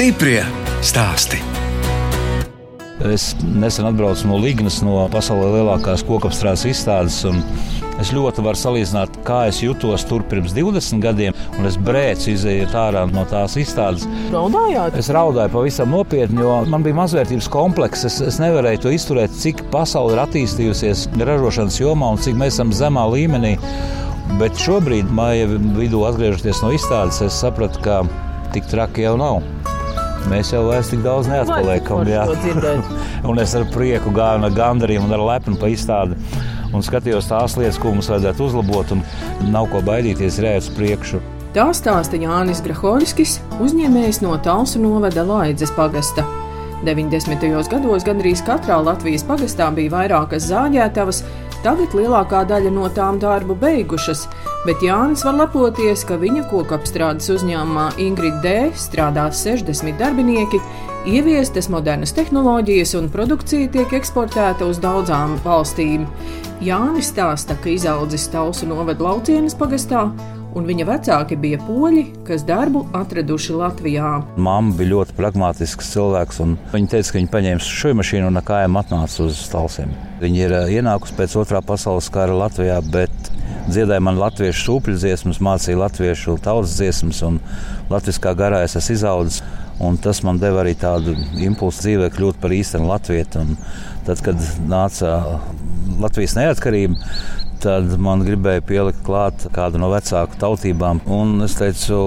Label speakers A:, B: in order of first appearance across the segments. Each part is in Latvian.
A: Stiprie stāsti.
B: Es nesen atbraucu no Lignas, no pasaules lielākās kokapstrādes izstādes. Es ļoti varu salīdzināt, kā es jutos tur pirms 20 gadiem, un es brēcu izējot ārā no tās izstādes.
C: Raudājāt?
B: Es raudāju pavisam nopietni, jo man bija mazvērtības komplekss. Es, es nevarēju to izturēt, cik pasaule ir attīstījusies ražošanas jomā un cik mēs esam zemā līmenī. Bet šobrīd, māja vidū atgriežoties no izstādes, es sapratu, ka tik traki jau nav. Mēs jau vairs tik daudz neatpaliekam. un es ar prieku gāju no gandarījuma un ar lepnu pa izstādi. Un skatījos tās lietas, ko mums vajadzētu uzlabot, un nav ko baidīties rēt uz priekšu.
C: Tā stāsta Jānis Grahoļskis, uzņēmējs no Talsu novada Laidzes pagasta. 90. gados gandrīz katrā Latvijas pagastā bija vairākas zāģētavas, Tagad lielākā daļa no tām darbu beigušas, bet Jānis var lepoties, ka viņa kokapstrādes uzņēmumā Ingrid D. strādās 60 darbinieki, ieviestas modernas tehnoloģijas un produkcija tiek eksportēta uz daudzām valstīm. Jānis stāsta, ka izaudzis Tausu novada laucienas pagastā un viņa vecāki bija poļi, kas darbu atraduši Latvijā.
B: Māma bija ļoti pragmatisks cilvēks, un viņa teica, ka viņa paņēma šo mašīnu un ar kājām atnāca uz stalsiem. Viņa ir ienākusi pēc otrā pasaules kara Latvijā, bet dziedāja man latviešu sūpļu dziesmas, mācīja latviešu tautas dziesmas, un latviskā garā es esmu izaudzis. Un tas man deva arī tādu impulsu dzīvē, kļūt par īstenu latviešu. Tad, kad nāca Latvijas neatkarība, tad man gribēja pielikt klāt kādu no vecāku tautībām. Un es teicu,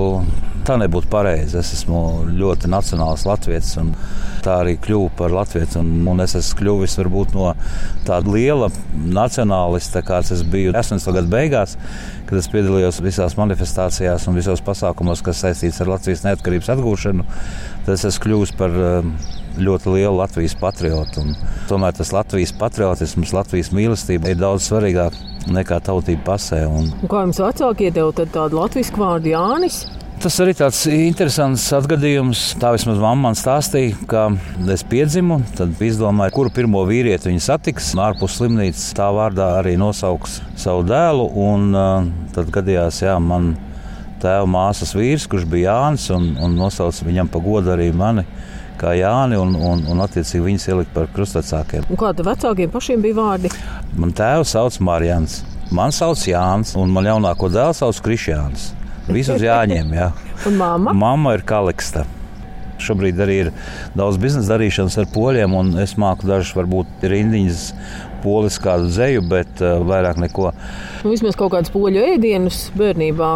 B: tā nebūtu pareizi. Es esmu ļoti nacionāls latviečs, un tā arī kļuvu par latvieču. Un, un es esmu kļuvis varbūt no tāda liela nacionālista, kāds es biju 80. gadu beigās, kad es piedalījos visās manifestācijās un visos pasākumos, kas saistīts ar Latvijas neatkarības atgūšanu. Tad es esmu kļuvis par ļoti lielu Latvijas patriotu. Un tomēr tas Latvijas patriotisms, Latvijas mīlestība ir daudz svarīgāk nekā tautība pasē. Un...
C: Un kā jums vecākie tev tādu latviešu vārdu Jānis?
B: Tas arī tāds interesants atgadījums. Tā vismaz mamma man stāstīja, ka es piedzimu, tad izdomāju, kuru pirmo vīrieti viņa satiks. Ārpus slimnīcas tā vārdā arī nosauks savu dēlu. Un, uh, tad gadījās, jā, man tēva māsas vīrs, kurš bija Jānis, un, un nosauca viņam pa godu arī mani kā Jāni, un, un, un attiecīgi viņus ielikt par krustvecākiem.
C: Kāda vecākiem pašiem bija vārdi?
B: Man tēvs sauc Mārjans, man sauc Jānis, un man jaunāko dēlu sauc Krišjāns. Visus jāņem, jā.
C: un mamma?
B: Mamma ir Kaliksta. Šobrīd arī ir daudz biznesa darīšanas ar poļiem, un es māku dažus, varbūt, rindiņas poliskādu zeju, bet uh, vairāk neko.
C: Nu, vismaz kaut kādus poļu ēdienus bērnībā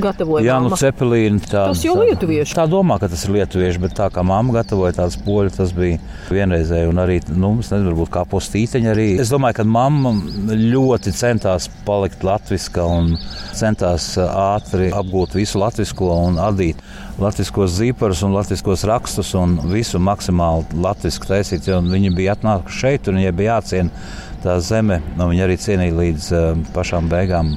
C: gatavoja.
B: Jā, nu cepelīna. Tā,
C: tas jau lietuvieši.
B: Tā domā, ka tas ir lietuvieši, bet tā kā mamma gatavoja tādas poļu, tas bija vienreizēji. Un arī, nu, es nezinu, varbūt kā postīteņa arī. Es domāju, ka mamma ļoti centās palikt latviska un centās ātri apgūt visu latvisko un adīt latviskos zīparus un latviskos rakstus un visu maksimāli latvisku taisīt, jo viņi bija atnākuši šeit un viņiem bija jāciena tā zeme. Nu, viņi arī cienīja līdz uh, pašām beigām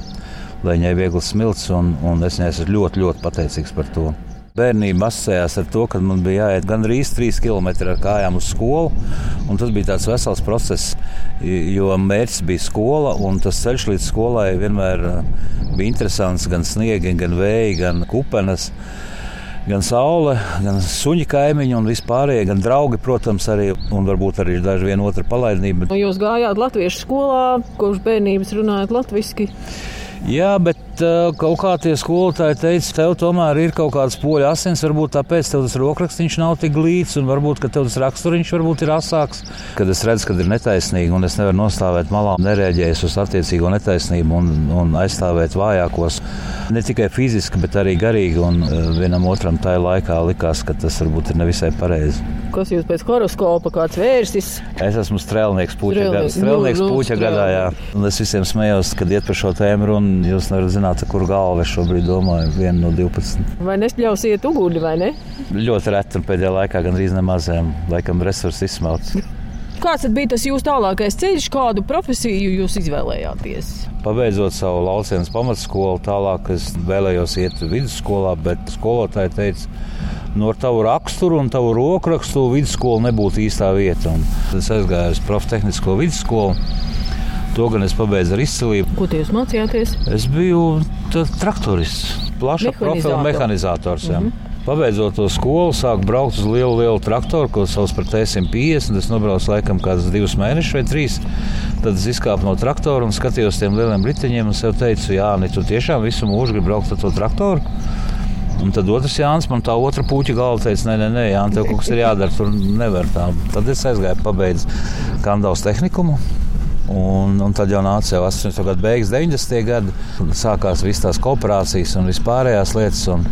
B: lai viņai viegls smilts, un, un es viņai esmu ļoti, ļoti pateicīgs par to. Bērnība asociējās ar to, ka man bija jāiet gandrīz 3 km ar kājām uz skolu. Tas bija tāds vesels process, jo mērķis bija skola. Tas ceļš līdz skolai vienmēr bija interesants. Gan sniegi, gan vēji, gan kupenes. Gan saule, gan suņi kaimiņi un vispārējie, gan draugi, protams, arī. Un varbūt arī daži viena otra palaidnība.
C: Jūs gājāt Latviešu skolā, kopš bērnības runājat latviešu.
B: Jā, bet uh, kaut kā tie skolotāji teica, tev tomēr ir kaut kāds poļu asins, varbūt tāpēc tev tas rokrakstīns nav tik glīts, un varbūt tev tas raksturiņš varbūt ir asāks. Kad es redzu, ka ir netaisnīgi, un es nevaru nostāvēt malā, nereaģējot uz attiecīgo netaisnību un, un aizstāvēt vājākos, ne tikai fiziski, bet arī garīgi. Un uh, vienam otram tajā laikā likās, ka tas varbūt ir nevisai pareizi.
C: Kas jūs pēc horoskopa kāds vērsis?
B: Es esmu strēlnieks puķa, gadā, strēlnieks nu, nu, puķa gadā, jā. Un es visiem smējos, kad iet par šo tēmu runu jūs nevarat zināt, kur galva šobrīd domāju. Viena no 12.
C: Vai nespļausiet uguni vai ne?
B: Ļoti reti un pēdējā laikā gandrīz nemazēm, laikam resursi izsmelts.
C: Kāds bija tas jūsu tālākais ceļš, kādu profesiju jūs izvēlējāties?
B: Pabeidzot savu lauciņu pamatskolu, tālāk es vēlējos iet vidusskolā, bet skolotāji teica, no nu, tavu raksturu un tavu rokrakstu vidusskola nebūtu īstā vieta. Un es aizgāju uz profitehnisko vidusskolu. To gan es pabeidzu ar izcilību.
C: Ko jūs mācījāties?
B: Es biju traktorists, plaša profila mehanizators. Mm -hmm. Pabeidzot to skolu, sāku braukt uz lielu, lielu traktoru, ko sauc par T150. Es nobraucu laikam kādus divus mēnešus vai trīs. Tad es izkāpu no traktora un skatījos tiem lieliem riteņiem un sev teicu, Jā, ne, tu tiešām visu mūžu gribi braukt ar to traktoru. Un tad otrs Jānis man tā otra puķa galva teica, nē, nē, nē Jānis, tev kaut kas ir jādara, tur nevar tā. Tad es aizgāju, pabeidzu Kandavas tehnikumu. Un, un tad jau nāca jau 80. gada beigas, 90. gadi. Sākās visas tās kooperācijas un vispārējās lietas. Un,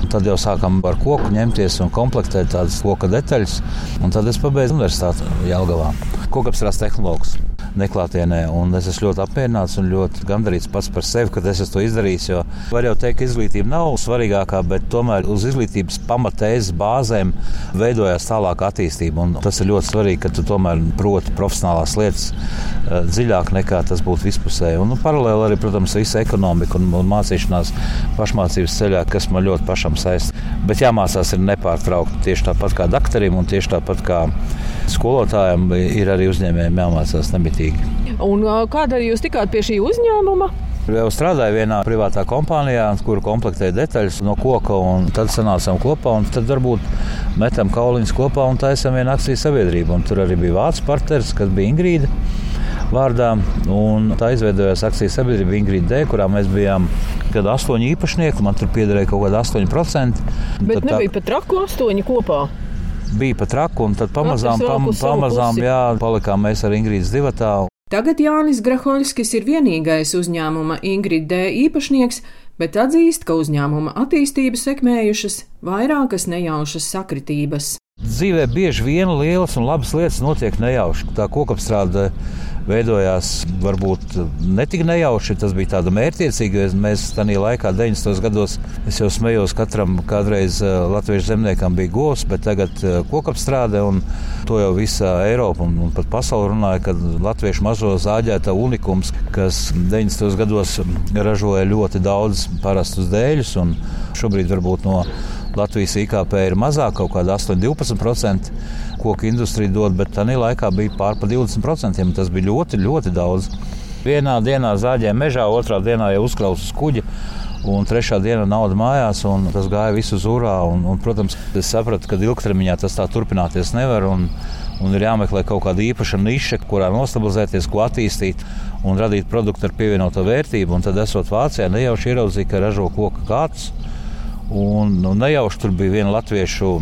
B: un tad jau sākām ar koku ņemties un komplektēt tādas koka detaļas. Un tad es pabeidzu universitāti Jālgavā. Kokapstrādes tehnoloģijas neklātienē. Un es esmu ļoti apmierināts un ļoti gandarīts pats par sevi, ka es to izdarījis. Jo var jau teikt, ka izglītība nav svarīgākā, bet tomēr uz izglītības pamatēzes bāzēm veidojās tālāka attīstība. Un tas ir ļoti svarīgi, ka tu tomēr proti profesionālās lietas uh, dziļāk nekā tas būtu vispusēji. Un nu, paralēli arī, protams, visa ekonomika un, un mācīšanās pašmācības ceļā, kas man ļoti pašam saist. Bet jāmācās ir nepārtraukti tieši tāpat kā doktoram un tieši tāpat kā skolotājiem ir arī uzņēmējiem jāmācās nemitīgi.
C: Un kāda jūs tikāt pie šī uzņēmuma?
B: Jau strādāju vienā privātā kompānijā, kur komplektēja detaļas no koka. Tad sanācām kopā un tad varbūt metam kauliņus kopā un taisām vienu akciju sabiedrību. Un tur arī bija vācu partneris, kas bija Ingrīda vārdā. Tā izveidojās akcijas sabiedrība Ingrīda D, kurā mēs bijām kad astoņi īpašnieki. Man tur piederēja kaut kāda 8%.
C: Bet tad nebija tā... pat traku astoņi kopā
B: bija pat traku, un tad pamazām, pam, pamazām jā, palikām mēs ar Ingrīdas divatā.
C: Tagad Jānis Grahoļskis ir vienīgais uzņēmuma Ingrida D īpašnieks, bet atzīst, ka uzņēmuma attīstību sekmējušas vairākas nejaušas sakritības.
B: Dzīvē bieži vien lielas un labas lietas notiek nejauši. Tā kokapstrāde veidojās varbūt ne tik nejauši. Tas bija tāds mērķiecīgi, jo mēs tajā laikā, 90. gados, es jau smējos, katram kādreiz eh, latviešu zemniekam bija govs, bet tagad eh, kokapstrāde un to jau visa Eiropa un, un pat pasaule runāja, ka latviešu mazo zāģēta unikums, kas 90. gados ražoja ļoti daudz parastus dēļus un šobrīd varbūt no Latvijas IKP ir mazāk, kaut kāda 8-12% koku industrija dod, bet tajā laikā bija pār pa 20%. Tas bija ļoti, ļoti daudz. Vienā dienā zāģēja mežā, otrā dienā jau uzkrauts uz kuģa. Un trešā diena nauda mājās, un tas gāja visu zūrā. Un, un, protams, es sapratu, ka ilgtermiņā tas tā turpināties nevar. Un, un ir jāmeklē kaut kāda īpaša niša, kurā nostabilizēties, ko attīstīt un radīt produktu ar pievienoto vērtību. Un tad, esot Vācijā, nejauši ieraudzīju, ka ražo koku kāds. Un, un nejauši tur bija viena latviešu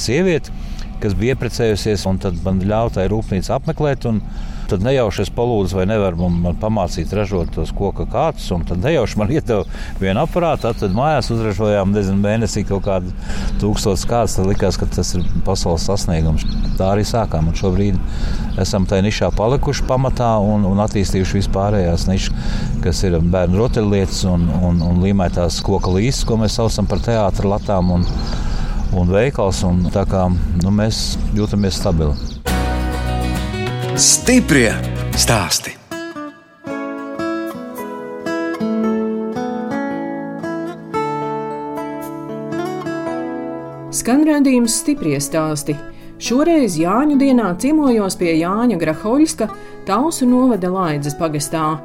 B: sieviete, kas bija ieprecējusies, un tad man ļāva tai rūpnīcu apmeklēt. Tad nejauši es palūdzu, vai nevar man, man pamācīt ražot tos koka kātus. Tad nejauši man iedeva vienu aparātu, tad mājās uzražojām nezinu, mēnesī kaut kādu tūkstošu kāds. Tad likās, ka tas ir pasaules sasniegums. Tā arī sākām. Un šobrīd esam tajā nišā palikuši pamatā un, un attīstījuši vispārējās nišas, kas ir bērnu rotaļlietas un, un, un līmētās koka līsas, ko mēs saucam par teātra latām. Un, un veikals. Un kā nu, mēs jūtamies stabili. Stiprie stāsti! Skan redzējums stiprie stāsti Šoreiz Jāņu dienā ciemojos pie Jāņa Grahoļska, Tausu novada Laidzes pagastā.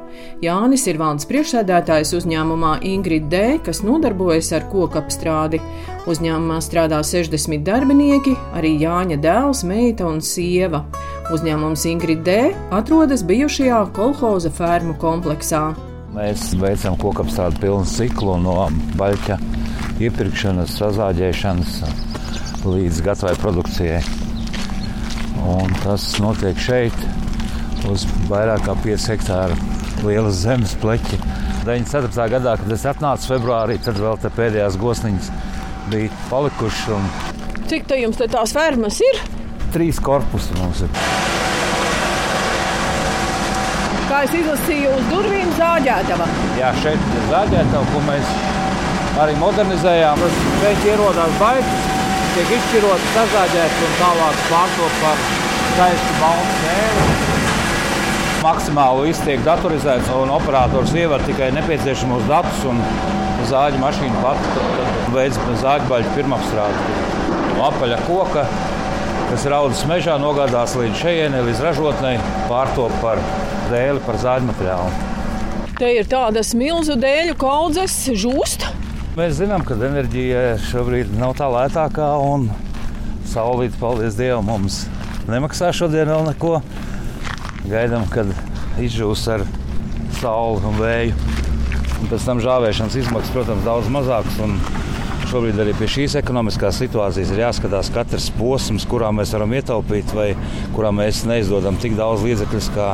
B: Jānis ir valdes priekšsēdētājs uzņēmumā Ingrid D, kas nodarbojas ar koku apstrādi. Uzņēmumā strādā 60 darbinieki, arī Jāņa dēls, meita un sieva. Uzņēmums Ingrid D atrodas bijušajā kolhoza fermu kompleksā. Mēs veicam koku apstrādi pilnu ciklu no baļķa iepirkšanas, sazāģēšanas līdz gatavai produkcijai. Un tas notiek šeit, uz vairāk kā 5 hektāru lielas zemes pleķa. 94. gadā, kad es atnācu februārī, tad vēl pēdējās gosniņas bija palikušas. Un...
C: Cik tā jums te tās fermas ir?
B: Trīs korpusi mums ir.
C: Kā es izlasīju, uz durvīm zāģētava.
B: Jā, šeit ir zāģētava, ko mēs arī modernizējām. Tas šeit ierodās baigas tiek izšķirots, sazāģēts un tālāk pārtot par skaistu baltu sēru. Maksimāli viss tiek datorizēts, un operators ievar tikai nepieciešamos datus, un zāģa mašīna pati veids zāģbaļu pirmapstrādi. No apaļa koka, kas ir audzis mežā, nogādās līdz šejienei, līdz ražotnei, pārtop par dēli, par zāģu materiālu.
C: Te ir tādas milzu dēļu kaudzes, žūst.
B: Mēs zinām, ka enerģija šobrīd nav tā lētākā, un saulīt, paldies Dievam, mums nemaksā šodien vēl neko. Gaidām, kad izžūs ar sauli un vēju. Un pēc tam žāvēšanas izmaksas, protams, daudz mazākas. Šobrīd arī pie šīs ekonomiskās situācijas ir jāskatās katrs posms, kurā mēs varam ietaupīt, vai kurā mēs neizdodam tik daudz līdzekļu, kā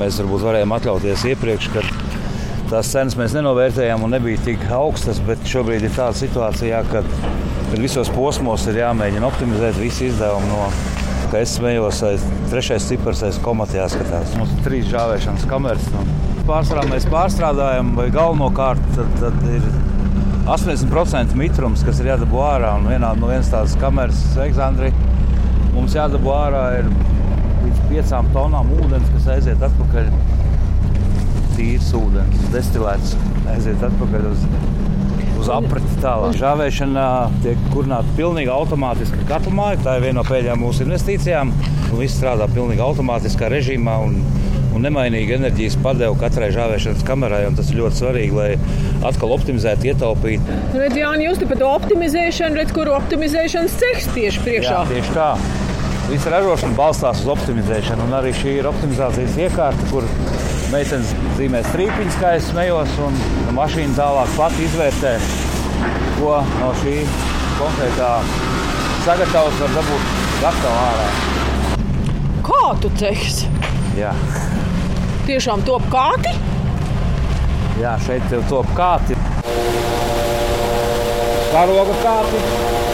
B: mēs varbūt varējām atļauties iepriekš. Tās cenas mēs nenovērtējām un nebija tik augstas, bet šobrīd ir tāda situācija, ka, visos posmos ir jāmēģina optimizēt visu izdevumu no kā es smējos, aiz trešais cipars, aiz komata jāskatās. Mums ir trīs žāvēšanas kameras. Pārsvarā mēs pārstrādājam, vai galvenokārt tad, tad ir 80% mitrums, kas ir jādabū ārā. Un vienā no vienas tādas kameras, Aleksandrija, mums jādabū ārā ir līdz piecām tonām ūdens, kas aiziet atpakaļ. Tīrs ūdens, destilēts, aiziet atpakaļ uz uz apriti tālāk. Žāvēšana tiek kurināta pilnīgi automātiski katlu māju. Tā ir viena no pēdējām mūsu investīcijām. Viss strādā pilnīgi automātiskā režīmā. Un, un nemainīga enerģijas padeva katrai žāvēšanas kamerai. Tas ir ļoti svarīgi, lai atkal optimizētu, ietaupītu.
C: Redz, Jāni, jūs te par to optimizēšanu, redz, kur optimizēšanas cehs tieši priekšā.
B: Jā, tieši tā. Visa ražošana balstās uz optimizēšanu, un arī šī ir optimizācijas iekārta, kur meitenes zīmē strīpiņas, kā es smējos, un mašīna tālāk pati izvērtē, ko no šī konkrētā sagatavas var dabūt gatavu ārā.
C: Kā tu cehs?
B: Jā.
C: Tiešām top kāti?
B: Jā, šeit top kāti. Karoga kāti.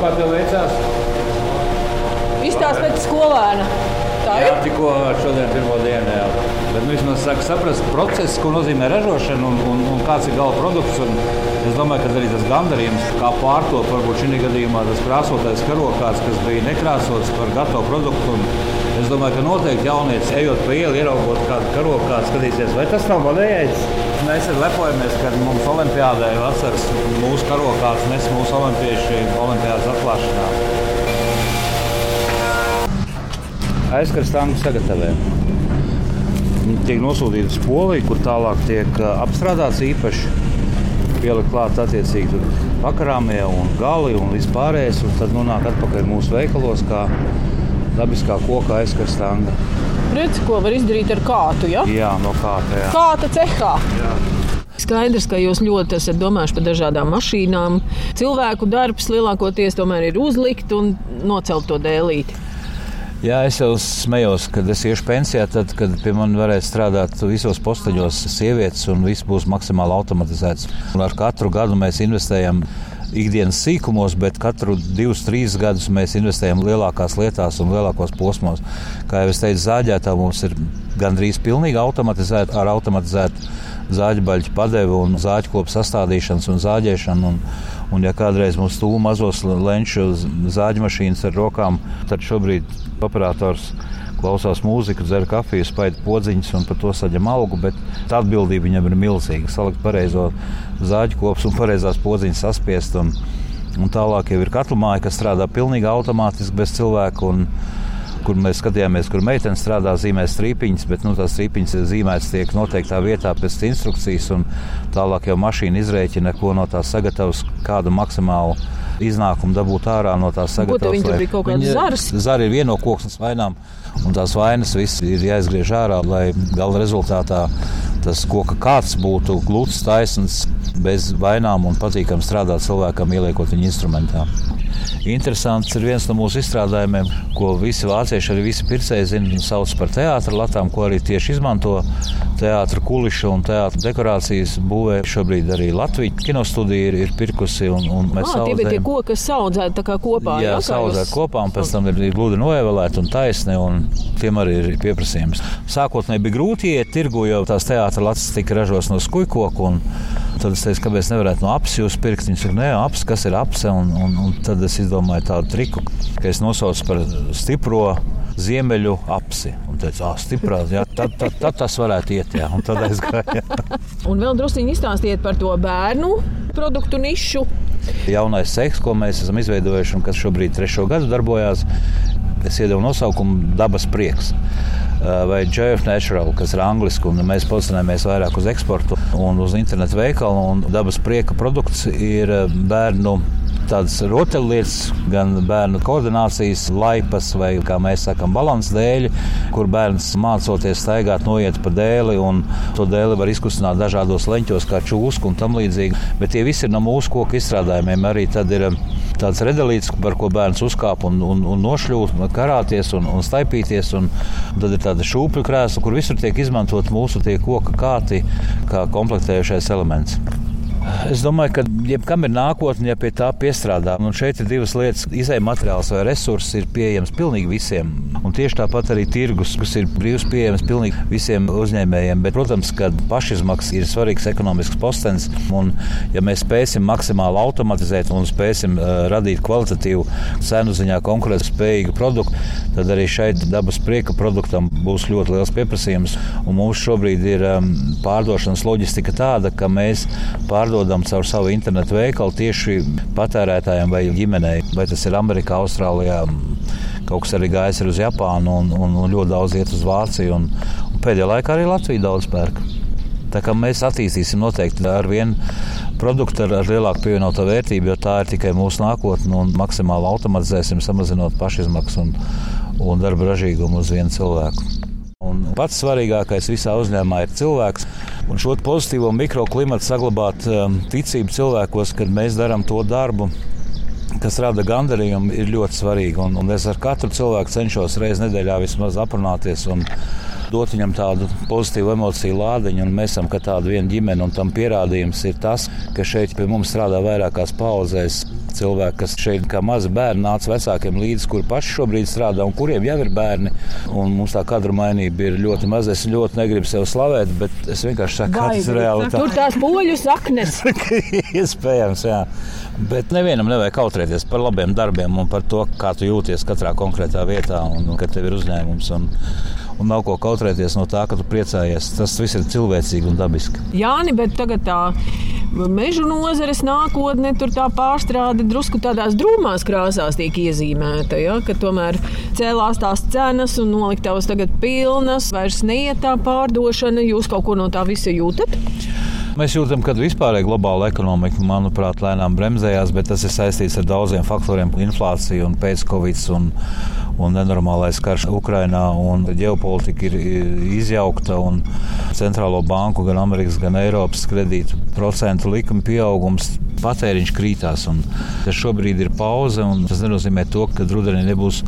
B: Kā tev veicās?
C: Izstāst pēc skolēna. Tā
B: Jā,
C: ir.
B: tikko šodien pirmo dienu. Jā. Bet nu, vismaz saka, saprast procesu, ko nozīmē ražošana un, un, un kāds ir gala produkts. Un es domāju, ka arī tas gandarījums, kā pārtop, varbūt šī gadījumā tas krāsotais karokāds, kas bija nekrāsots par gatavu produktu. Un es domāju, ka noteikti jaunietis, ejot pa ielu, ieraugot kādu karokādu, skatīsies, vai tas nav manējais. Mēs arī lepojamies, ka mums olimpiādē vasaras mūsu karokāds nes mūsu olimpieši olimpiādas atklāšanā. Aizkars tanku sagatavē. Viņi tiek nosūtīti uz Poliju, kur tālāk tiek ā, apstrādāts īpaši. Pielikt klāt attiecīgi pakarāmie un gali un vispārējais. Un tad nonāk atpakaļ mūsu veikalos kā dabiskā koka aizkars tanga.
C: Redz, ko var izdarīt ar kātu. Ja?
B: Jā, no kāta. Jā.
C: Kāta cehā. Skaidrs, ka jūs ļoti esat domājuši par dažādām mašīnām. Cilvēku darbs lielākoties tomēr ir uzlikt un nocelt to dēlīti.
B: Jā, es jau smējos, kad es iešu pensijā, tad, kad pie manis varēs strādāt visos posteņos sievietes, un viss būs maksimāli automatizēts. Un ar katru gadu mēs investējam ikdienas sīkumos, bet katru divus, trīs gadus mēs investējam lielākās lietās un lielākos posmos. Kā jau es teicu, zāģētā mums ir gandrīz pilnīgi automatizēta ar automatizētu zāģu baļķu padevi un zāģu kopu sastādīšanas un zāģēšanu. Un, un ja kādreiz mums stūma mazos lenču zāģu mašīnas ar rokām, tad šobrīd operators klausās mūziku, dzer kafiju, spaida podziņas un par to saņem algu. Bet tā atbildība viņam ir milzīga. Salikt pareizo zāģu kopus un pareizās podziņas saspiest. Un, un tālāk jau ir katla māja, kas strādā pilnīgi automātiski bez cilvēka. Un, kur mēs skatījāmies, kur meitene strādā, zīmē strīpiņas, bet nu, tās strīpiņas ir zīmētas tiek noteiktā vietā pēc instrukcijas, un tālāk jau mašīna izrēķina, ko no tās sagatavas, kādu maksimālu iznākumu dabūt ārā no tās sagatavas.
C: viņi tur bija kaut kādas zaras?
B: Zari ir viena no koksnes vainām, un tās vainas viss ir jāizgriež ārā, lai gala rezultātā tas koka kāds būtu gluds, taisns, bez vainām un patīkams strādāt cilvēkam, ieliekot viņu instrumentā. Interesants ir viens no mūsu izstrādājumiem, ko visi vācieši, arī visi pircēji zina un sauc par teātras latām, ko arī tieši izmanto teātras kulišu un teātras dekorācijas būvē. Šobrīd arī Latvijas kinostudija ir, ir pirkusi un, un mēs
C: Ah, tie bija tie koki, kas audzēti tā kā kopā.
B: Jā,
C: kā
B: saudzēt
C: jūs-
B: kopā, un pēc tam ir ir gludi noevēlēti un taisni, un tiem arī ir pieprasījums. Sākotnēji bija grūti iet tirgu, jo tās teātras latas tika ražotas no skujkoka, un tad es teicu, kāpēc nevarētu no apsi jūs pirkt. Viņš saka, nē, apsi, kas ir apse, un, un, un tad es izdomāju tādu triku, ka es nosaucu par stipro ziemeļu apsi. Un teicu, ah, stiprā, jā, tad, tad, tad tas varētu iet, jā, un tad aizgāja.
C: Un vēl druskuļi izstāstiet par to bērnu produktu nišu.
B: Jaunais seks, ko mēs esam izveidojuši un kas šobrīd trešo gadu darbojas, es iedevu nosaukumu Dabas prieks vai Joy of Natural, kas ir angļuiski, un mēs pozicionējamies vairāk uz eksportu un uz internetu veikalu. Dabas prieka produkts ir bērnu tādas rotaļlietas, gan bērnu koordinācijas laipas, vai kā mēs sakām, balanss dēļ, kur bērns mācoties staigāt, noiet pa dēli, un to dēli var izkustināt dažādos leņķos, kā čūsku un tam līdzīgi. Bet tie visi ir no mūsu koku izstrādājumiem. Arī tad ir um, tāds redzelīts, par ko bērns uzkāpa un, un, un nošļūt, karāties un, un staipīties. Un tad ir tāda šūpļu krēsla, kur visur tiek izmantot mūsu koka kāti kā komplektējušais elements. Es domāju, ka jebkam ir nākotne, ja pie tā piestrādā. Un šeit ir divas lietas. Izējai materiāls vai resurss ir pieejams pilnīgi visiem. Un tieši tāpat arī tirgus, kas ir brīvs pieejams pilnīgi visiem uzņēmējiem. Bet, protams, ka pašizmaksas ir svarīgs ekonomisks postens. Un, ja mēs spēsim maksimāli automatizēt un spēsim uh, radīt kvalitatīvu, cenu ziņā konkurētspējīgu produktu, tad arī šeit dabas prieka produktam būs ļoti liels pieprasījums. Un mums šobrīd ir um, pārdošanas loģistika tāda, ka mēs pārdodam pārdodam caur savu internetu veikalu tieši patērētājiem vai ģimenei. Vai tas ir Amerikā, Austrālijā, kaut kas arī gājis uz Japānu un, un, un ļoti daudz iet uz Vāciju. Un, un pēdējā laikā arī Latvija daudz pērk. Tā kā mēs attīstīsim noteikti ar vienu produktu ar, ar lielāku pievienoto vērtību, jo tā ir tikai mūsu nākotne un maksimāli automatizēsim, samazinot pašizmaksas un, un darba ražīgumu uz vienu cilvēku. Un pats svarīgākais visā uzņēmumā ir cilvēks. Un šo pozitīvo mikroklimatu saglabāt um, ticību cilvēkos, kad mēs darām to darbu, kas rada gandarījumu, ir ļoti svarīgi. Un, un es ar katru cilvēku cenšos reizes nedēļā vismaz aprunāties un dot viņam tādu pozitīvu emociju lādiņu. Mēs esam tāda viena ģimene, un tam pierādījums ir tas, ka šeit pie mums strādā vairākās paudzēs cilvēki, kas šeit kā mazi bērni nāca vecākiem līdzi, kur paši šobrīd strādā un kuriem jau ir bērni. Un mums tā kadra mainība ir ļoti maza. Es ļoti negribu sevi slavēt, bet es vienkārši saku, ka tas ir reāli.
C: Tur tās poļu saknes.
B: Iespējams, jā. Bet nevienam nevajag kautrēties par labiem darbiem un par to, kā tu jūties katrā konkrētā vietā un, un kad tev ir uzņēmums. Un, un nav ko kautrēties no tā, ka tu priecājies. Tas viss ir cilvēcīgi un dabiski.
C: Jāni, bet tagad tā meža nozares nākotne, tur tā pārstrāde drusku tādās drūmās krāsās tiek iezīmēta. Ja? Ka tomēr cēlās tās cenas un noliktavas tagad pilnas, vairs neiet tā pārdošana. Jūs kaut ko no tā visa jūtat?
B: Mēs jūtam, ka vispārēji globāla ekonomika, manuprāt, lēnām bremzējās, bet tas ir saistīts ar daudziem faktoriem - inflāciju un pēc-covid un, un nenormālais karš Ukrainā. Un ģeopolitika ir izjaukta un centrālo banku, gan Amerikas, gan Eiropas kredītu procentu likuma pieaugums patēriņš krītās. Šobrīd ir pauze, un tas nenozīmē to, ka rudenī nebūs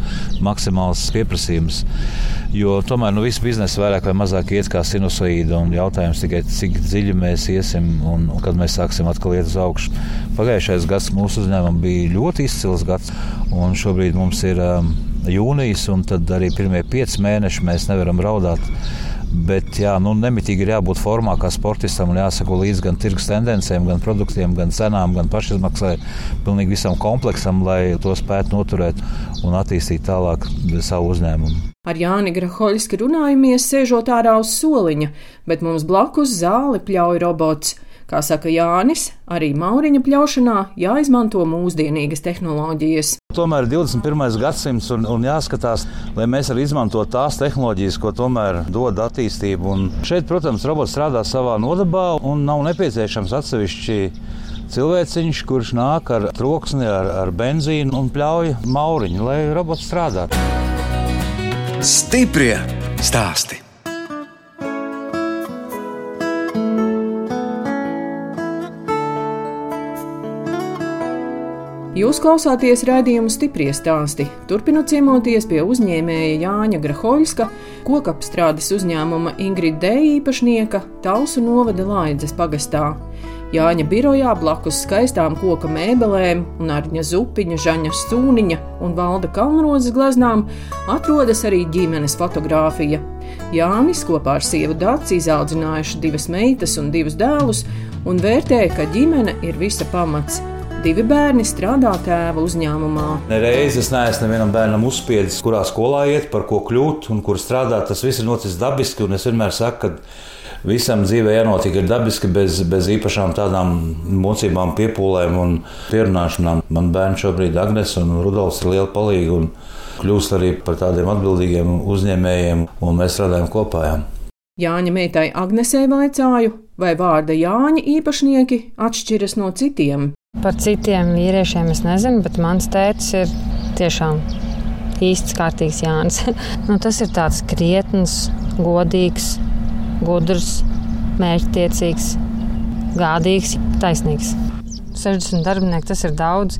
B: maksimāls pieprasījums. Jo tomēr nu, viss biznesa vairāk vai mazāk iet kā sinusoīda. Jautājums tikai, cik dziļi mēs iesim un, un kad mēs sāksim atkal iet uz augšu. Pagājušais gads mūsu uzņēmumam bija ļoti izcils gads, un šobrīd mums ir um, jūnijas, un tad arī pirmie pieci mēneši mēs nevaram raudāt Bet jā, nu, nemitīgi ir jābūt formā kā sportistam un jāsako līdzi gan tirgus tendencēm, gan produktiem, gan cenām, gan pašizmaksai. Pilnīgi visam kompleksam, lai to spētu noturēt un attīstīt tālāk savu uzņēmumu.
C: Ar Jāni Grahoļski runājamies, sēžot ārā uz soliņa, bet mums blakus zāli pļauj robots. Kā saka Jānis, arī mauriņa pļaušanā jāizmanto mūsdienīgas tehnoloģijas.
B: Tomēr ir 21. gadsimts un, un jāskatās, lai mēs arī izmantotu tās tehnoloģijas, ko tomēr dod attīstība. Un šeit, protams, robots strādā savā nodabā un nav nepieciešams atsevišķi cilvēciņš, kurš nāk ar troksni, ar, ar benzīnu un pļauj mauriņu, lai robots strādātu. Stiprie stāsti!
C: Jūs klausāties raidījumu stipri stāstī. Turpinot ciemoties pie uzņēmēja Jāņa Grahoļska, kokapstrādes uzņēmuma Ingrida Dēja īpašnieka Talsu novada Laidzes pagastā. Jāņa birojā blakus skaistām koka mēbelēm un Arņa Zupiņa, Žaņa Stūniņa un Valda Kalnrozes gleznām atrodas arī ģimenes fotografija. Jānis kopā ar sievu Dāci izaudzinājuši divas meitas un divus dēlus un vērtēja, ka ģimene ir visa pamats. Divi bērni strādā tēva uzņēmumā.
B: Nereiz es neesmu nevienam bērnam uzspiedis, kurā skolā iet, par ko kļūt un kur strādāt. Tas viss ir noticis dabiski, un es vienmēr saku, ka visam dzīvē jānotiek dabiski, bez, bez īpašām tādām mocībām, piepūlēm un pierunāšanām. Man bērni šobrīd Agnes un Rudolfs ir liela palīga. kļūst arī par tādiem atbildīgiem uzņēmējiem, un mēs strādājam kopā. Jā.
C: Jāņa meitai Agnesei vaicāju, vai vārda Jāņa īpašnieki atšķiras no citiem.
A: Par citiem vīriešiem es nezinu, bet mans tēvs ir tiešām īsts kārtīgs Jānis. nu, tas ir tāds krietns, godīgs, gudrs, mērķtiecīgs, gādīgs, taisnīgs. 60 darbinieki tas ir daudz.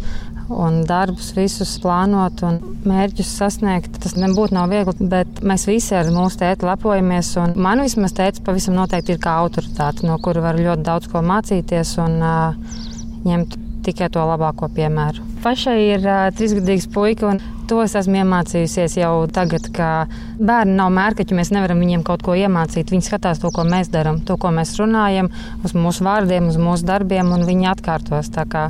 A: Un darbus visus plānot un mērķus sasniegt, tas nebūtu nav viegli, bet mēs visi ar mūsu tēti lepojamies. Man vismaz tēta pavisam noteikti ir kā autoritāte, no kura var ļoti daudz ko mācīties un uh, ņemt tikai to labāko piemēru. Pašai ir uh, trīsgadīgs puika, un to es esmu iemācījusies jau tagad, ka bērni nav mērkaķi, mēs nevaram viņiem kaut ko iemācīt. Viņi skatās to, ko mēs darām, to, ko mēs runājam, uz mūsu vārdiem, uz mūsu darbiem, un viņi atkārtos. Tā kā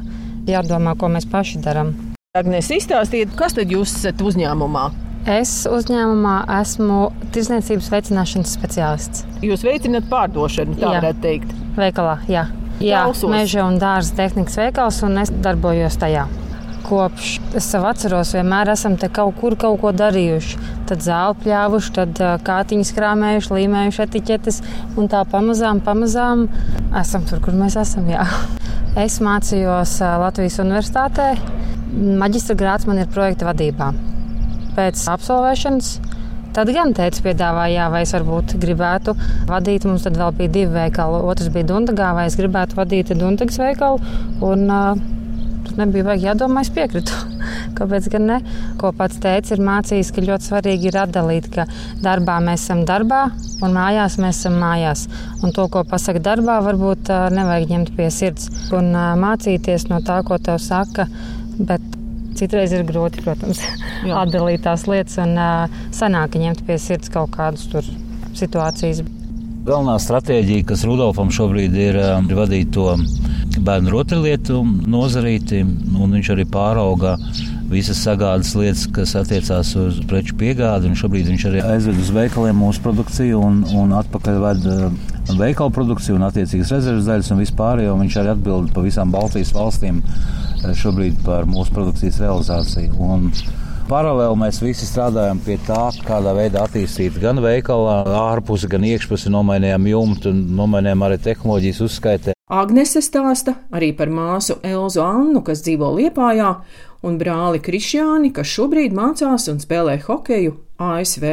A: jādomā, ko mēs paši darām.
C: Agnēs, izstāstiet, kas tad jūs esat uzņēmumā?
A: Es uzņēmumā esmu tirsniecības veicināšanas speciālists.
C: Jūs veicināt pārdošanu, tā jā. varētu teikt.
A: Veikalā, jā. Jā, meža un dārza tehnikas veikals, un es darbojos tajā. Kopš es sev atceros, vienmēr esam te kaut kur kaut ko darījuši. Tad zāli pļāvuši, tad kātiņas krāmējuši, līmējuši etiķetes, un tā pamazām, pamazām esam tur, kur mēs esam. Jā. Es mācījos Latvijas Universitātē. Maģistra grāts man ir projekta vadībā. Pēc absolvēšanas Tad gan teica, piedāvāja, jā, vai es varbūt gribētu vadīt. Mums tad vēl bija divi veikali. Otrs bija Dundagā, vai es gribētu vadīt Dundagas veikalu. Un, uh, Tur nebija vajag jādomā, es piekritu. Kāpēc gan ne? Ko pats teica, ir mācījis, ka ļoti svarīgi ir atdalīt, ka darbā mēs esam darbā un mājās mēs esam mājās. Un to, ko pasaka darbā, varbūt nevajag ņemt pie sirds un mācīties no tā, ko tev saka. Bet Citreiz ir grūti, protams, Jā. atdalīt tās lietas un uh, sanāk ņemt pie sirds kaut kādas situācijas.
B: Galvenā stratēģija, kas Rudolfam šobrīd ir, ir vadīt to bērnu rotaļlietu nozarīti, un viņš arī pārauga visas sagādas lietas, kas attiecās uz preču piegādi. Šobrīd viņš arī aizved uz veikaliem mūsu produkciju un, un atpakaļ ved veikalu produkciju un attiecīgas rezerves daļas un vispārējo. Viņš arī atbild pa visām Baltijas valstīm šobrīd par mūsu produkcijas realizāciju. Un Paralēli mēs visi strādājam pie tā, kādā veidā attīstīt gan veikalā, ārpusi, gan iekšpusi, nomainījām jumtu, nomainījām arī tehnoloģijas uzskaitē.
C: Agnese stāsta arī par māsu Elzu Annu, kas dzīvo Liepājā, un brāli Krišjāni, kas šobrīd mācās un spēlē hokeju ASV.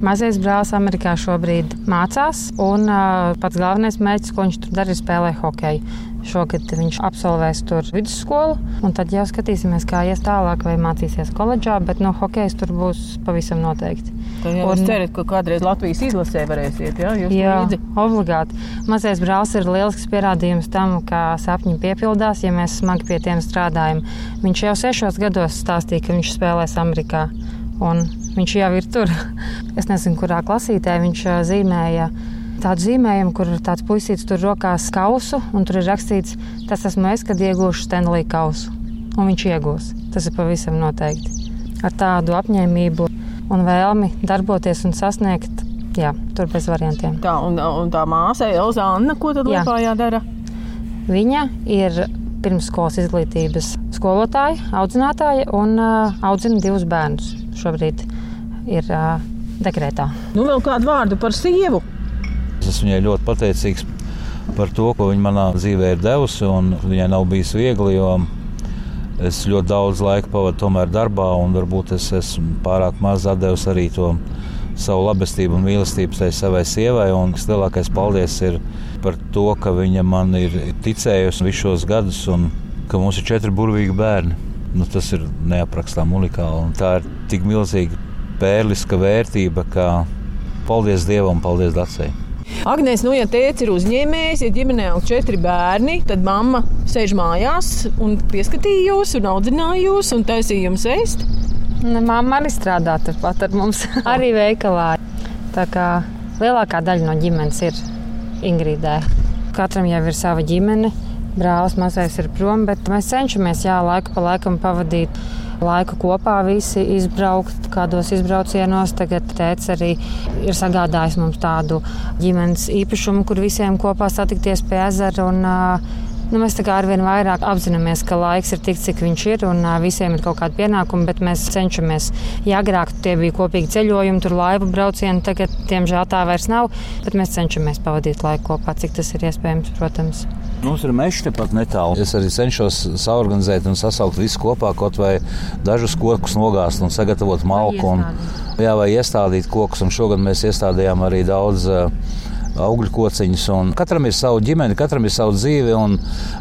A: Mazais brālis Amerikā šobrīd mācās, un uh, pats galvenais mērķis, ko viņš tur dara, ir spēlēt hokeju. Šogad viņš absolvēs tur vidusskolu, un tad jau skatīsimies, kā ies tālāk, vai mācīsies koledžā, bet no nu, hokeja tur būs pavisam noteikti.
C: Jūs un, cerat, ka kādreiz Latvijas izlasē varēsiet, jā?
A: Jā, līdzi? obligāti. Mazais brālis ir lielisks pierādījums tam, ka sapņi piepildās, ja mēs smagi pie tiem strādājam. Viņš jau sešos gados stāstīja, ka viņš spēlēs Amerikā un viņš jau ir tur. Es nezinu, kurā klasītē viņš zīmēja tādu zīmējumu, kur tāds puisītis tur rokās kausu, un tur ir rakstīts, tas esmu es, kad iegūšu Stanley kausu. Un viņš iegūs. Tas ir pavisam noteikti. Ar tādu apņēmību un vēlmi darboties un sasniegt, jā, tur bez variantiem.
C: Tā, un, un tā māsa Elza Anna, ko tad Lietpājā dara?
A: Viņa ir pirmsskolas izglītības skolotāja, audzinātāja un uh, audzina divus bērnus. Šobrīd ir uh, dekrētā.
C: Nu, vēl kādu vārdu par sievu.
B: Es viņai ļoti pateicīgs par to, ko viņa manā dzīvē ir devusi. Viņai nav bijis viegli, jo es ļoti daudz laika pavadu darbā, un varbūt es esmu pārāk maz devis arī to savu labestību un mīlestību tai savai sievai. Un lielākais paldies ir par to, ka viņa man ir ticējusi visus šos gadus, un ka mums ir četri burvīgi bērni. Nu, tas ir neaprakstām unikāli. Un tā ir tik milzīga pērliska vērtība, ka paldies Dievam, paldies Dacei.
C: Agnēs, nu, ja tēvs ir uzņēmējs, ja ģimenē ir četri bērni, tad mamma sēž mājās un pieskatīja jūs, un audzināja jūs, un taisīja jums ēst.
A: Mamma arī strādā turpat ar mums, arī veikalā. Tā kā lielākā daļa no ģimenes ir Ingridē. Katram jau ir sava ģimene. Brālis mazais ir prom, bet mēs cenšamies jā, laiku pa laikam pavadīt laiku kopā, visi izbraukt kādos izbraucienos. Tagad tēvs arī ir sagādājis mums tādu ģimenes īpašumu, kur visiem kopā satikties pie ezera un Nu, mēs arvien vairāk apzināmies, ka laiks ir tik, cik viņš ir, un visiem ir kaut kādi pienākumi, bet mēs cenšamies. Ja agrāk tie bija kopīgi ceļojumi, tur laivu braucieni, tagad, diemžēl, tā vairs nav, bet mēs cenšamies pavadīt laiku kopā, cik tas ir iespējams, protams.
B: Mums ir mežs tepat netālu. Es arī cenšos saorganizēt un sasaukt visu kopā, kaut vai dažus kokus nogāzt un sagatavot malku. Un, jā, vai iestādīt kokus. Un šogad mēs iestādījām arī daudz uh, augļu kociņus. Katram ir sava ģimene, katram ir sava dzīve, un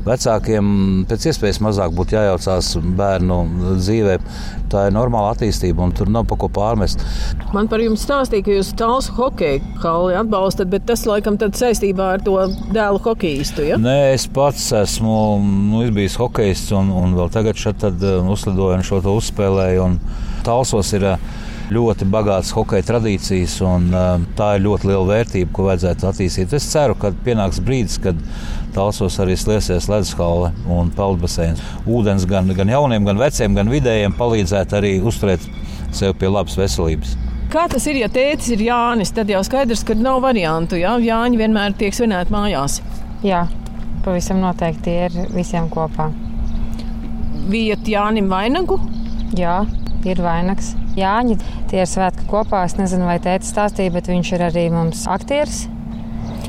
B: vecākiem pēc iespējas mazāk būtu jājaucās bērnu dzīvē. Tā ir normāla attīstība, un tur nav pa ko pārmest.
C: Man par jums stāstīja, ka jūs tālsu hokeju kalni atbalstat, bet tas laikam saistībā ar to dēlu hokeistu. Ja?
B: Nē, es pats esmu nu, bijis hokejists, un, un vēl tagad šeit uh, uzlidoju un šo to uzspēlēju. Talsos ir uh, ļoti bagātas hokeja tradīcijas, un uh, tā ir ļoti liela vērtība, ko vajadzētu attīstīt. Es ceru, ka pienāks brīdis, kad Talsos arī slēgsies ledushalle un peldbaseins. Ūdens gan, gan jauniem, gan veciem, gan vidējiem palīdzētu arī uzturēt sevi pie labas veselības.
C: Kā tas ir, ja tētis ir Jānis, tad jau skaidrs, ka nav variantu. Jā, Jāņi vienmēr tiek svinēti mājās.
A: Jā, pavisam noteikti ir visiem kopā.
C: Bijat Jānim vainagu?
A: Jā, ir vainags. Jāņi, tie ir svētki kopā. Es nezinu, vai tēta stāstīja, bet viņš ir arī mums aktieris.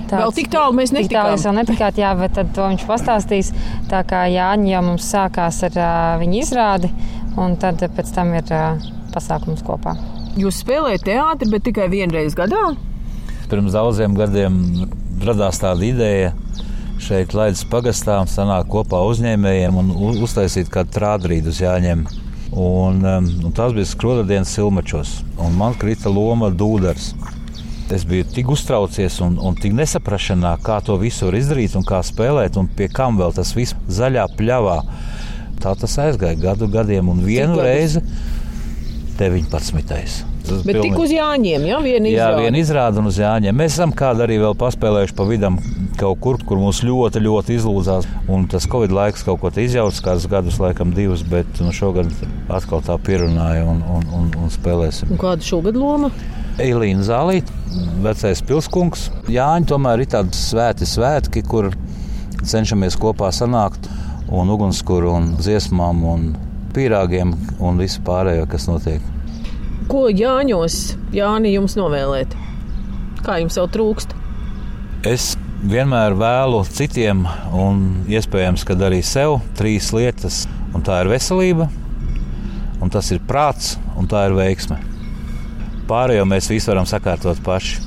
C: Tāds, vēl tik tālu mēs netikām. Tik tālu
A: jūs vēl netikāt, jā, bet tad to viņš pastāstīs. Tā kā Jāņi jau mums sākās ar uh, viņa izrādi, un tad pēc tam ir uh, pasākums kopā.
C: Jūs spēlējat teātri, bet tikai vienreiz gadā?
B: Pirms daudziem gadiem radās tāda ideja šeit, Latvijas pagastā, sanākt kopā uzņēmējiem un uztaisīt kādu trādrīdu uz Jāņiem. Un, um, un tas bija skrodienas silmačos, un man krita loma dūdars. Es biju tik uztraucies un, un tik nesaprašanā, kā to visu var izdarīt un kā spēlēt, un pie kam vēl tas viss zaļā pļavā. Tā tas aizgāja gadu gadiem, un vienu reizi 19.
C: Bet pilnīgi... tik uz Jāņiem, ja viena izrāda.
B: Jā, viena izrāda un uz Jāņiem. Mēs esam kādu arī vēl paspēlējuši pa vidam kaut kur, kur mums ļoti, ļoti izlūzās. Un tas Covid laiks kaut ko izjauts, kādus gadus, laikam divus, bet nu, šogad atkal tā pierunāja un, un, un, un spēlēsim.
C: Un kāda šogad loma?
B: Eilīna Zālīte, vecais pilskungs. Jāņi tomēr ir tādi svēti svētki, kur cenšamies kopā sanākt un ugunskura un dziesmām un pīrāgiem un visu pārējo, kas notiek.
C: Ko Jāņos, Jāni, jums novēlēt? Kā jums vēl trūkst?
B: Es vienmēr vēlu citiem, un iespējams, ka arī sev, trīs lietas. Un tā ir veselība, un tas ir prāts, un tā ir veiksme. Pārējo mēs visi varam sakārtot paši.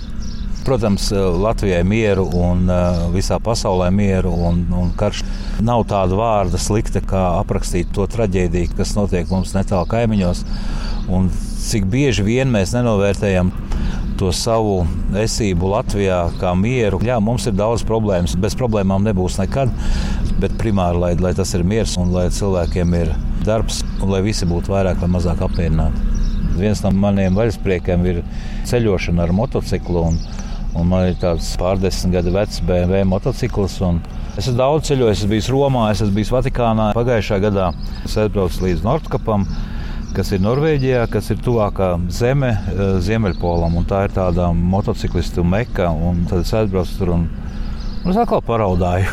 B: Protams, Latvijai mieru un uh, visā pasaulē mieru un, un karš. Nav tāda vārda slikta, kā aprakstīt to traģēdiju, kas notiek mums netālu kaimiņos. Un cik bieži vien mēs nenovērtējam to savu esību Latvijā kā mieru. Jā, mums ir daudz problēmas, bez problēmām nebūs nekad, bet primāri, lai, lai tas ir miers un lai cilvēkiem ir darbs un lai visi būtu vairāk vai mazāk apmierināti. Viens no maniem vaļaspriekiem ir ceļošana ar motociklu. Un, un man ir tāds pārdesmit gadu vecs BMW motocikls. Es esmu daudz ceļojis, esmu bijis Romā, esmu bijis Vatikānā. Pagājušajā gadā es aizbraucu līdz Nordkapam kas ir Norvēģijā, kas ir tuvākā zeme eh, Ziemeļpolam. Tā ir tāda motociklistu meka, un tad es aizbraucu tur. Un, Un es atkal paraudāju.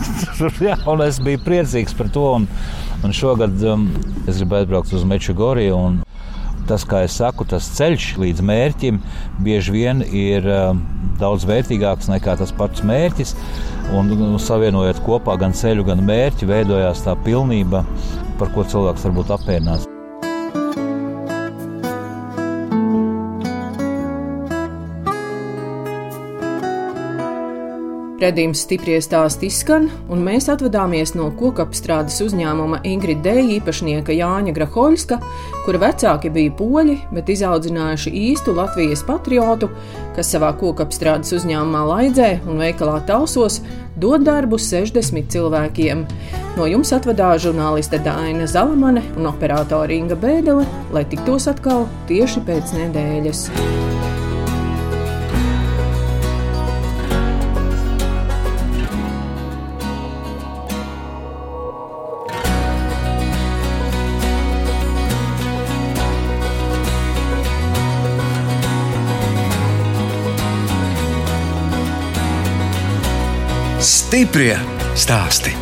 B: Jā, es biju priecīgs par to. Un, un šogad um, es gribēju atbraukt uz Mečugoriju. Tas, kā jau saku, tas ceļš līdz mērķim bieži vien ir um, daudz vērtīgāks nekā tas pats mērķis. Un, un savienojot kopā gan ceļu, gan mērķi, veidojās tā pilnība, par ko cilvēks var būt
C: Redījums stipri stāst izskan, un mēs atvadāmies no kokapstrādes uzņēmuma Ingrid Dēļa īpašnieka Jāņa Grahoļska, kura vecāki bija poļi, bet izaudzinājuši īstu Latvijas patriotu, kas savā kokapstrādes uzņēmumā Laidzē un veikalā Tausos dod darbu 60 cilvēkiem. No jums atvadās žurnāliste Dāna Zalamane un operātore Inga Bēdele, lai tiktos atkal tieši pēc nedēļas.
D: Stiprie stāsti.